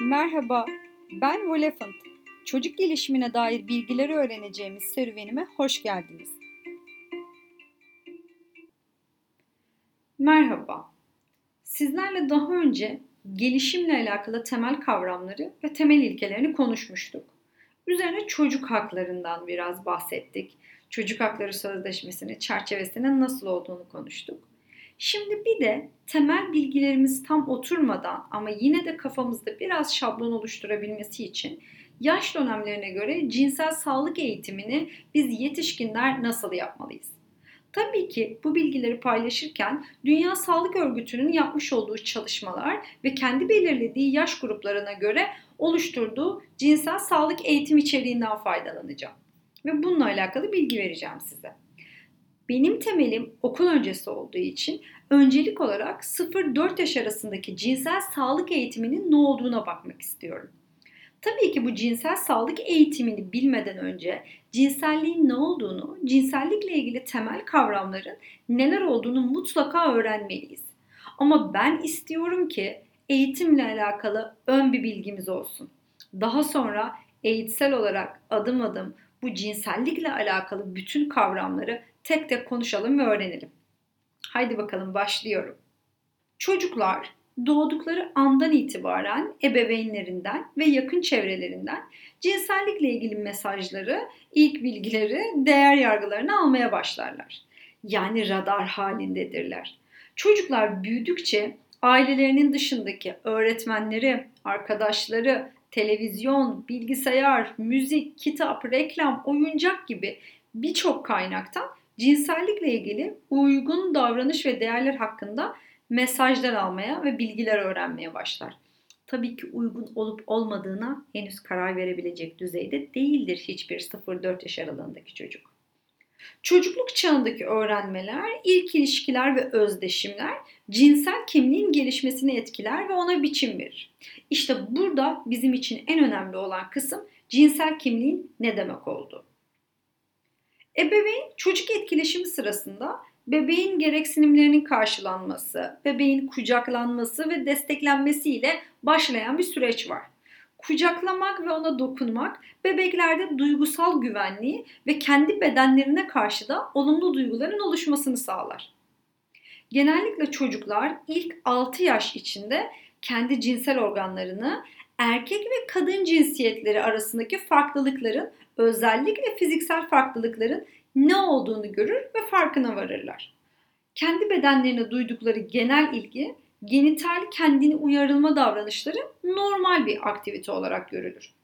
Merhaba, ben Wolefant. Çocuk gelişimine dair bilgileri öğreneceğimiz serüvenime hoş geldiniz. Merhaba. Sizlerle daha önce gelişimle alakalı temel kavramları ve temel ilkelerini konuşmuştuk. Üzerine çocuk haklarından biraz bahsettik. Çocuk Hakları Sözleşmesi'nin çerçevesinin nasıl olduğunu konuştuk. Şimdi bir de temel bilgilerimiz tam oturmadan ama yine de kafamızda biraz şablon oluşturabilmesi için yaş dönemlerine göre cinsel sağlık eğitimini biz yetişkinler nasıl yapmalıyız? Tabii ki bu bilgileri paylaşırken Dünya Sağlık Örgütü'nün yapmış olduğu çalışmalar ve kendi belirlediği yaş gruplarına göre oluşturduğu cinsel sağlık eğitim içeriğinden faydalanacağım. Ve bununla alakalı bilgi vereceğim size. Benim temelim okul öncesi olduğu için öncelik olarak 0-4 yaş arasındaki cinsel sağlık eğitiminin ne olduğuna bakmak istiyorum. Tabii ki bu cinsel sağlık eğitimini bilmeden önce cinselliğin ne olduğunu, cinsellikle ilgili temel kavramların neler olduğunu mutlaka öğrenmeliyiz. Ama ben istiyorum ki eğitimle alakalı ön bir bilgimiz olsun. Daha sonra eğitsel olarak adım adım bu cinsellikle alakalı bütün kavramları tek tek konuşalım ve öğrenelim. Haydi bakalım başlıyorum. Çocuklar doğdukları andan itibaren ebeveynlerinden ve yakın çevrelerinden cinsellikle ilgili mesajları, ilk bilgileri, değer yargılarını almaya başlarlar. Yani radar halindedirler. Çocuklar büyüdükçe ailelerinin dışındaki öğretmenleri, arkadaşları, televizyon, bilgisayar, müzik, kitap, reklam, oyuncak gibi birçok kaynaktan cinsellikle ilgili uygun davranış ve değerler hakkında mesajlar almaya ve bilgiler öğrenmeye başlar. Tabii ki uygun olup olmadığına henüz karar verebilecek düzeyde değildir hiçbir 0-4 yaş aralığındaki çocuk. Çocukluk çağındaki öğrenmeler, ilk ilişkiler ve özdeşimler cinsel kimliğin gelişmesini etkiler ve ona biçim verir. İşte burada bizim için en önemli olan kısım cinsel kimliğin ne demek olduğu. Ebeveyn çocuk etkileşimi sırasında bebeğin gereksinimlerinin karşılanması, bebeğin kucaklanması ve desteklenmesiyle başlayan bir süreç var. Kucaklamak ve ona dokunmak bebeklerde duygusal güvenliği ve kendi bedenlerine karşı da olumlu duyguların oluşmasını sağlar. Genellikle çocuklar ilk 6 yaş içinde kendi cinsel organlarını erkek ve kadın cinsiyetleri arasındaki farklılıkların özellikle fiziksel farklılıkların ne olduğunu görür ve farkına varırlar. Kendi bedenlerine duydukları genel ilgi, genital kendini uyarılma davranışları normal bir aktivite olarak görülür.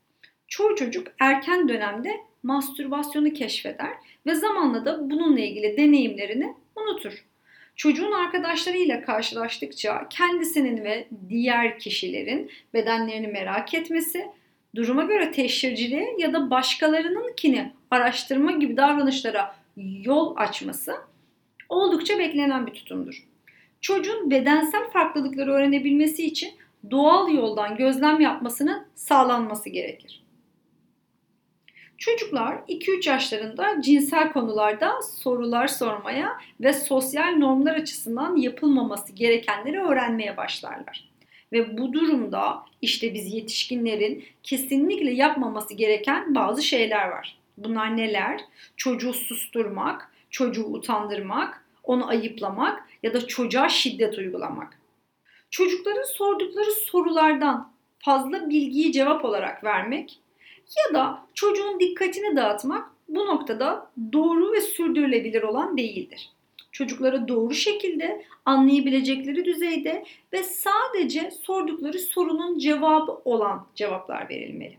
Çoğu çocuk erken dönemde mastürbasyonu keşfeder ve zamanla da bununla ilgili deneyimlerini unutur. Çocuğun arkadaşlarıyla karşılaştıkça kendisinin ve diğer kişilerin bedenlerini merak etmesi, duruma göre teşhirciliğe ya da başkalarınınkini araştırma gibi davranışlara yol açması oldukça beklenen bir tutumdur. Çocuğun bedensel farklılıkları öğrenebilmesi için doğal yoldan gözlem yapmasının sağlanması gerekir. Çocuklar 2-3 yaşlarında cinsel konularda sorular sormaya ve sosyal normlar açısından yapılmaması gerekenleri öğrenmeye başlarlar. Ve bu durumda işte biz yetişkinlerin kesinlikle yapmaması gereken bazı şeyler var. Bunlar neler? Çocuğu susturmak, çocuğu utandırmak, onu ayıplamak ya da çocuğa şiddet uygulamak. Çocukların sordukları sorulardan fazla bilgiyi cevap olarak vermek ya da çocuğun dikkatini dağıtmak bu noktada doğru ve sürdürülebilir olan değildir. Çocuklara doğru şekilde anlayabilecekleri düzeyde ve sadece sordukları sorunun cevabı olan cevaplar verilmeli.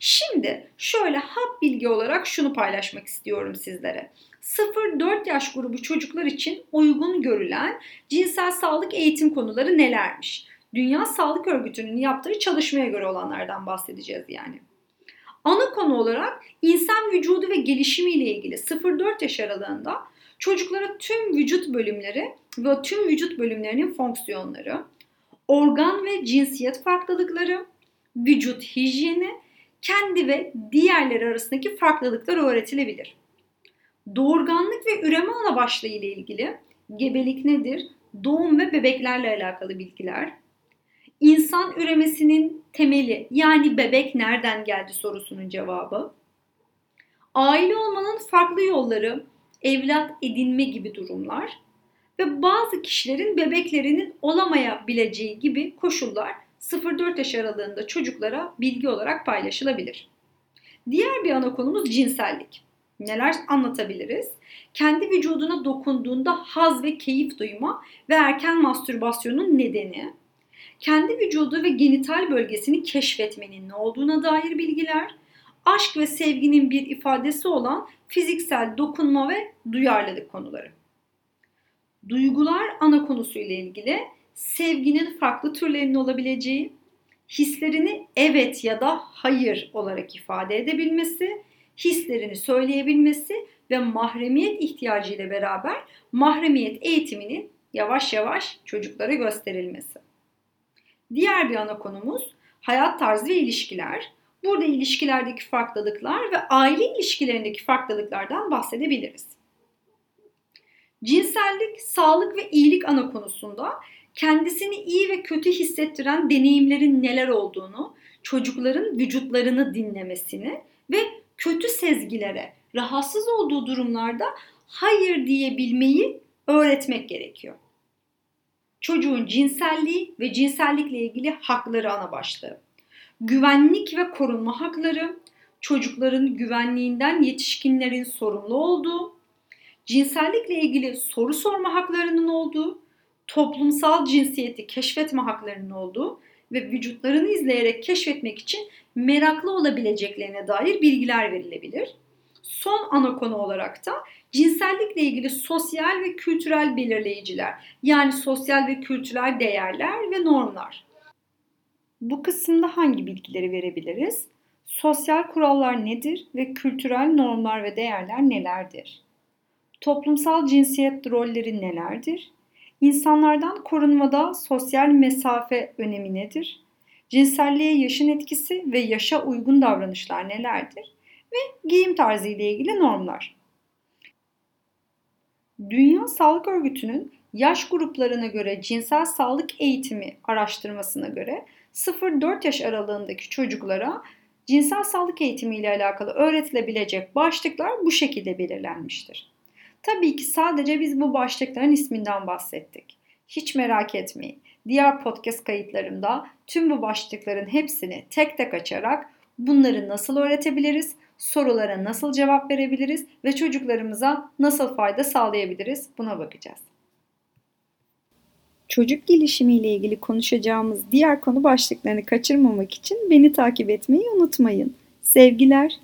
Şimdi şöyle hap bilgi olarak şunu paylaşmak istiyorum sizlere. 0-4 yaş grubu çocuklar için uygun görülen cinsel sağlık eğitim konuları nelermiş? Dünya Sağlık Örgütü'nün yaptığı çalışmaya göre olanlardan bahsedeceğiz yani. Ana konu olarak insan vücudu ve gelişimi ile ilgili 0-4 yaş aralığında çocuklara tüm vücut bölümleri ve tüm vücut bölümlerinin fonksiyonları, organ ve cinsiyet farklılıkları, vücut hijyeni, kendi ve diğerleri arasındaki farklılıklar öğretilebilir. Doğurganlık ve üreme ana başlığı ile ilgili gebelik nedir, doğum ve bebeklerle alakalı bilgiler, İnsan üremesinin temeli yani bebek nereden geldi sorusunun cevabı. Aile olmanın farklı yolları, evlat edinme gibi durumlar ve bazı kişilerin bebeklerinin olamayabileceği gibi koşullar 0-4 yaş aralığında çocuklara bilgi olarak paylaşılabilir. Diğer bir ana konumuz cinsellik. Neler anlatabiliriz? Kendi vücuduna dokunduğunda haz ve keyif duyma ve erken mastürbasyonun nedeni, kendi vücudu ve genital bölgesini keşfetmenin ne olduğuna dair bilgiler, aşk ve sevginin bir ifadesi olan fiziksel dokunma ve duyarlılık konuları. Duygular ana konusu ile ilgili sevginin farklı türlerinin olabileceği, hislerini evet ya da hayır olarak ifade edebilmesi, hislerini söyleyebilmesi ve mahremiyet ihtiyacı ile beraber mahremiyet eğitiminin yavaş yavaş çocuklara gösterilmesi. Diğer bir ana konumuz hayat tarzı ve ilişkiler. Burada ilişkilerdeki farklılıklar ve aile ilişkilerindeki farklılıklardan bahsedebiliriz. Cinsellik, sağlık ve iyilik ana konusunda kendisini iyi ve kötü hissettiren deneyimlerin neler olduğunu, çocukların vücutlarını dinlemesini ve kötü sezgilere, rahatsız olduğu durumlarda hayır diyebilmeyi öğretmek gerekiyor. Çocuğun cinselliği ve cinsellikle ilgili hakları ana başlığı. Güvenlik ve korunma hakları, çocukların güvenliğinden yetişkinlerin sorumlu olduğu, cinsellikle ilgili soru sorma haklarının olduğu, toplumsal cinsiyeti keşfetme haklarının olduğu ve vücutlarını izleyerek keşfetmek için meraklı olabileceklerine dair bilgiler verilebilir. Son ana konu olarak da cinsellikle ilgili sosyal ve kültürel belirleyiciler yani sosyal ve kültürel değerler ve normlar. Bu kısımda hangi bilgileri verebiliriz? Sosyal kurallar nedir ve kültürel normlar ve değerler nelerdir? Toplumsal cinsiyet rolleri nelerdir? İnsanlardan korunmada sosyal mesafe önemi nedir? Cinselliğe yaşın etkisi ve yaşa uygun davranışlar nelerdir? Ve giyim tarzı ile ilgili normlar. Dünya Sağlık Örgütü'nün yaş gruplarına göre cinsel sağlık eğitimi araştırmasına göre 0-4 yaş aralığındaki çocuklara cinsel sağlık eğitimi ile alakalı öğretilebilecek başlıklar bu şekilde belirlenmiştir. Tabii ki sadece biz bu başlıkların isminden bahsettik. Hiç merak etmeyin. Diğer podcast kayıtlarımda tüm bu başlıkların hepsini tek tek açarak bunları nasıl öğretebiliriz, sorulara nasıl cevap verebiliriz ve çocuklarımıza nasıl fayda sağlayabiliriz buna bakacağız. Çocuk gelişimi ile ilgili konuşacağımız diğer konu başlıklarını kaçırmamak için beni takip etmeyi unutmayın. Sevgiler.